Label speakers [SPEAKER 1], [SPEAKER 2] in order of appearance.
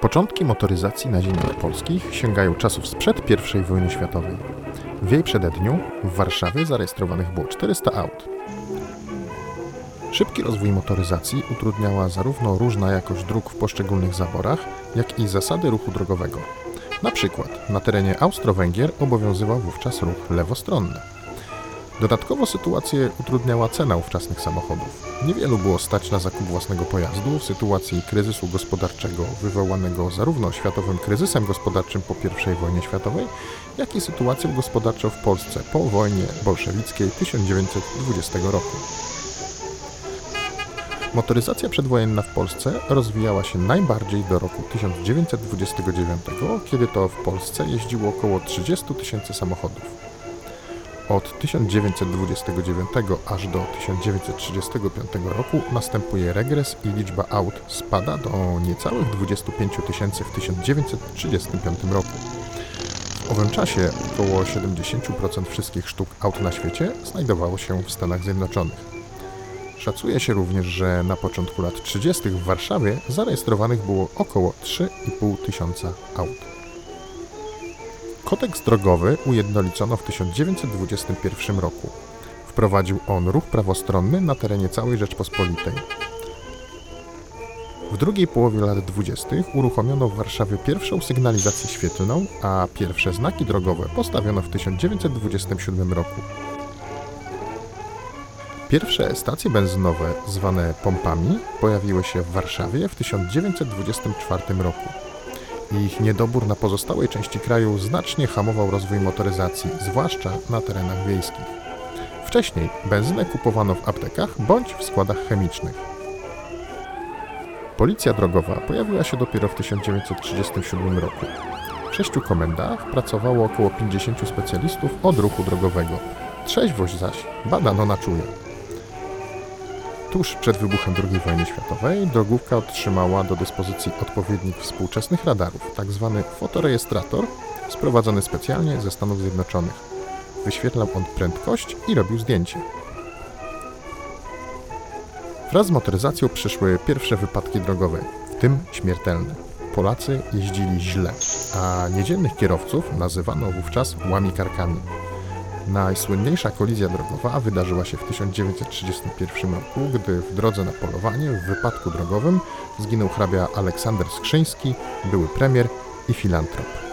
[SPEAKER 1] Początki motoryzacji na ziemiach polskich sięgają czasów sprzed I wojny światowej. W jej przededniu w Warszawie zarejestrowanych było 400 aut. Szybki rozwój motoryzacji utrudniała zarówno różna jakość dróg w poszczególnych zaborach, jak i zasady ruchu drogowego. Na przykład na terenie Austro-Węgier obowiązywał wówczas ruch lewostronny. Dodatkowo sytuację utrudniała cena ówczesnych samochodów. Niewielu było stać na zakup własnego pojazdu w sytuacji kryzysu gospodarczego wywołanego zarówno światowym kryzysem gospodarczym po I wojnie światowej, jak i sytuacją gospodarczą w Polsce po wojnie bolszewickiej 1920 roku. Motoryzacja przedwojenna w Polsce rozwijała się najbardziej do roku 1929, kiedy to w Polsce jeździło około 30 tysięcy samochodów. Od 1929 aż do 1935 roku następuje regres i liczba aut spada do niecałych 25 tysięcy w 1935 roku. W owym czasie około 70% wszystkich sztuk aut na świecie znajdowało się w Stanach Zjednoczonych. Szacuje się również, że na początku lat 30. w Warszawie zarejestrowanych było około 3,5 tysiąca aut. Kodeks drogowy ujednolicono w 1921 roku. Wprowadził on ruch prawostronny na terenie całej Rzeczpospolitej. W drugiej połowie lat 20. uruchomiono w Warszawie pierwszą sygnalizację świetlną, a pierwsze znaki drogowe postawiono w 1927 roku. Pierwsze stacje benzynowe, zwane pompami, pojawiły się w Warszawie w 1924 roku. Ich niedobór na pozostałej części kraju znacznie hamował rozwój motoryzacji, zwłaszcza na terenach wiejskich. Wcześniej benzynę kupowano w aptekach bądź w składach chemicznych. Policja drogowa pojawiła się dopiero w 1937 roku. W sześciu komendach pracowało około 50 specjalistów od ruchu drogowego. Trzeźwość zaś badano na czuje. Tuż przed wybuchem II wojny światowej drogówka otrzymała do dyspozycji odpowiednik współczesnych radarów, tzw. fotorejestrator, sprowadzony specjalnie ze Stanów Zjednoczonych. Wyświetlał on prędkość i robił zdjęcie. Wraz z motoryzacją przyszły pierwsze wypadki drogowe, w tym śmiertelne. Polacy jeździli źle, a niedzielnych kierowców nazywano wówczas łamikarkami. Najsłynniejsza kolizja drogowa wydarzyła się w 1931 roku, gdy w drodze na polowanie w wypadku drogowym zginął hrabia Aleksander Skrzyński, były premier i filantrop.